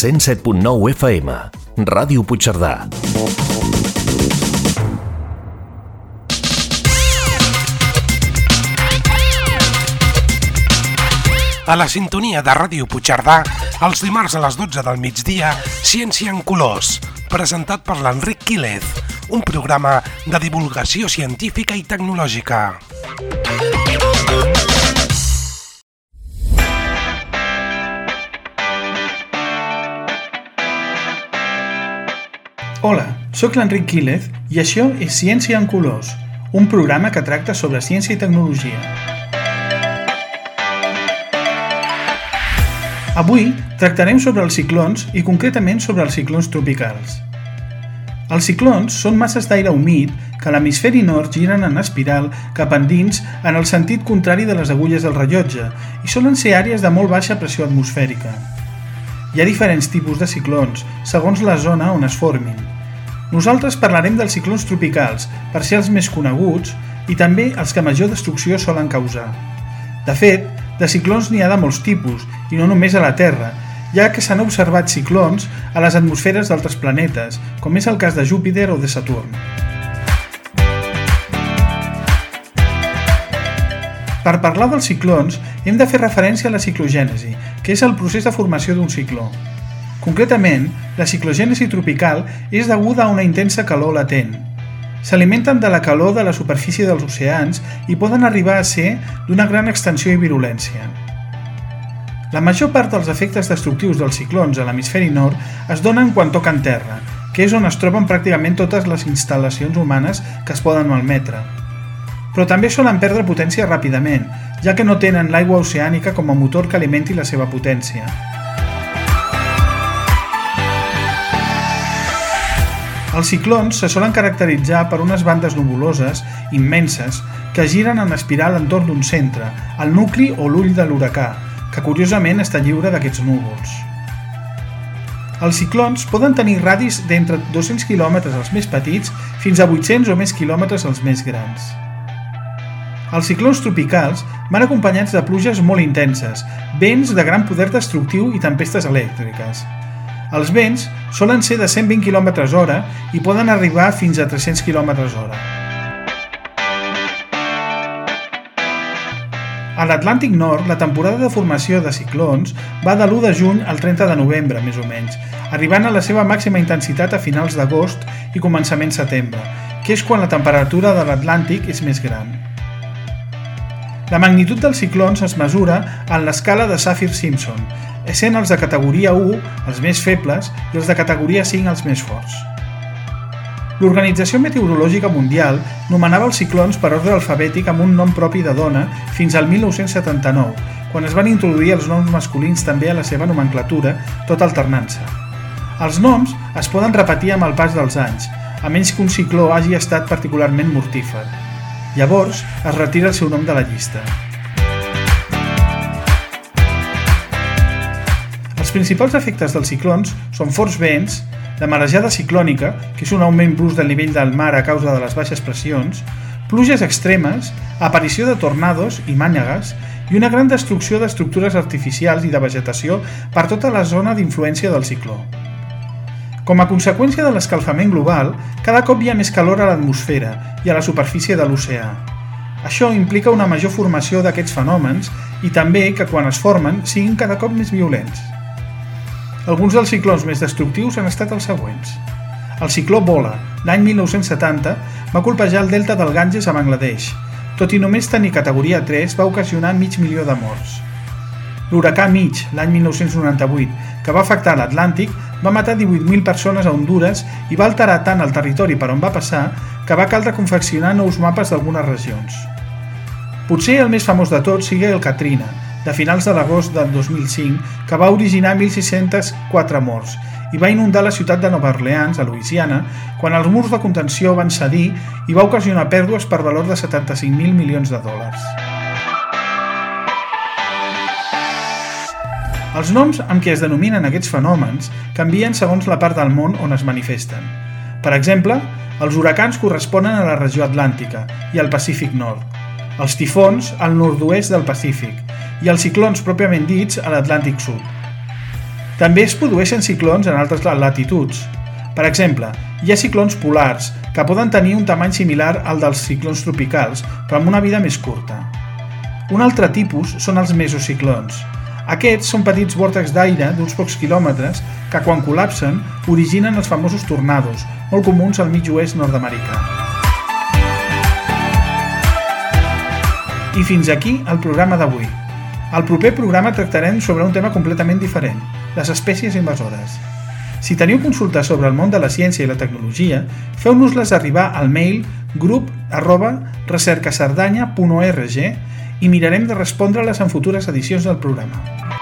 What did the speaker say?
107.9 FM, Ràdio Puigcerdà. A la sintonia de Ràdio Puigcerdà, els dimarts a les 12 del migdia, Ciència en Colors, presentat per l'Enric Quílez, un programa de divulgació científica i tecnològica. Hola, sóc l'Enric Quílez i això és Ciència en Colors, un programa que tracta sobre ciència i tecnologia. Avui tractarem sobre els ciclons i concretament sobre els ciclons tropicals. Els ciclons són masses d'aire humit que a l'hemisferi nord giren en espiral cap endins en el sentit contrari de les agulles del rellotge i solen ser àrees de molt baixa pressió atmosfèrica. Hi ha diferents tipus de ciclons, segons la zona on es formin. Nosaltres parlarem dels ciclons tropicals, per ser els més coneguts i també els que major destrucció solen causar. De fet, de ciclons n'hi ha de molts tipus, i no només a la Terra, ja que s'han observat ciclons a les atmosferes d'altres planetes, com és el cas de Júpiter o de Saturn. Per parlar dels ciclons, hem de fer referència a la ciclogènesi, que és el procés de formació d'un cicló. Concretament, la ciclogènesi tropical és deguda a una intensa calor latent. S'alimenten de la calor de la superfície dels oceans i poden arribar a ser d'una gran extensió i virulència. La major part dels efectes destructius dels ciclons a l'hemisferi nord es donen quan toquen terra, que és on es troben pràcticament totes les instal·lacions humanes que es poden malmetre. Però també solen perdre potència ràpidament, ja que no tenen l'aigua oceànica com a motor que alimenti la seva potència. Els ciclons se solen caracteritzar per unes bandes nubuloses immenses que giren en espiral entorn d'un centre, el nucli o l'ull de l'huracà, que curiosament està lliure d'aquests núvols. Els ciclons poden tenir radis d'entre 200 km els més petits fins a 800 o més quilòmetres els més grans. Els ciclons tropicals van acompanyats de pluges molt intenses, vents de gran poder destructiu i tempestes elèctriques. Els vents solen ser de 120 km hora i poden arribar fins a 300 km hora. A l'Atlàntic Nord, la temporada de formació de ciclons va de l'1 de juny al 30 de novembre, més o menys, arribant a la seva màxima intensitat a finals d'agost i començament setembre, que és quan la temperatura de l'Atlàntic és més gran. La magnitud dels ciclons es mesura en l'escala de Saffir-Simpson, essent els de categoria 1 els més febles i els de categoria 5 els més forts. L'Organització Meteorològica Mundial nomenava els ciclons per ordre alfabètic amb un nom propi de dona fins al 1979, quan es van introduir els noms masculins també a la seva nomenclatura, tot alternant-se. Els noms es poden repetir amb el pas dels anys, a menys que un cicló hagi estat particularment mortífer. Llavors, es retira el seu nom de la llista. Els principals efectes dels ciclons són forts vents, la marejada ciclònica, que és un augment brusc del nivell del mar a causa de les baixes pressions, pluges extremes, aparició de tornados i mànegues i una gran destrucció d'estructures artificials i de vegetació per tota la zona d'influència del cicló. Com a conseqüència de l'escalfament global, cada cop hi ha més calor a l'atmosfera i a la superfície de l'oceà. Això implica una major formació d'aquests fenòmens i també que quan es formen siguin cada cop més violents. Alguns dels ciclons més destructius han estat els següents. El cicló Bola, l'any 1970, va colpejar el delta del Ganges a Bangladesh. Tot i només tenir categoria 3, va ocasionar mig milió de morts. L'huracà Mitch, l'any 1998, que va afectar l'Atlàntic, va matar 18.000 persones a Honduras i va alterar tant el territori per on va passar que va caldre confeccionar nous mapes d'algunes regions. Potser el més famós de tots sigui el Katrina, de finals de l'agost del 2005, que va originar 1.604 morts i va inundar la ciutat de Nova Orleans, a Louisiana, quan els murs de contenció van cedir i va ocasionar pèrdues per valor de 75.000 milions de dòlars. Els noms amb què es denominen aquests fenòmens canvien segons la part del món on es manifesten. Per exemple, els huracans corresponen a la regió atlàntica i al Pacífic Nord, els tifons al nord-oest del Pacífic i els ciclons pròpiament dits a l'Atlàntic Sud. També es produeixen ciclons en altres latituds. Per exemple, hi ha ciclons polars, que poden tenir un tamany similar al dels ciclons tropicals, però amb una vida més curta. Un altre tipus són els mesociclons. Aquests són petits vòrtex d'aire d'uns pocs quilòmetres que quan col·lapsen originen els famosos tornados, molt comuns al mig oest nord-americà. I fins aquí el programa d'avui. Al proper programa tractarem sobre un tema completament diferent, les espècies invasores. Si teniu consultes sobre el món de la ciència i la tecnologia, feu-nos-les arribar al mail grup arroba i mirarem de respondre-les en futures edicions del programa.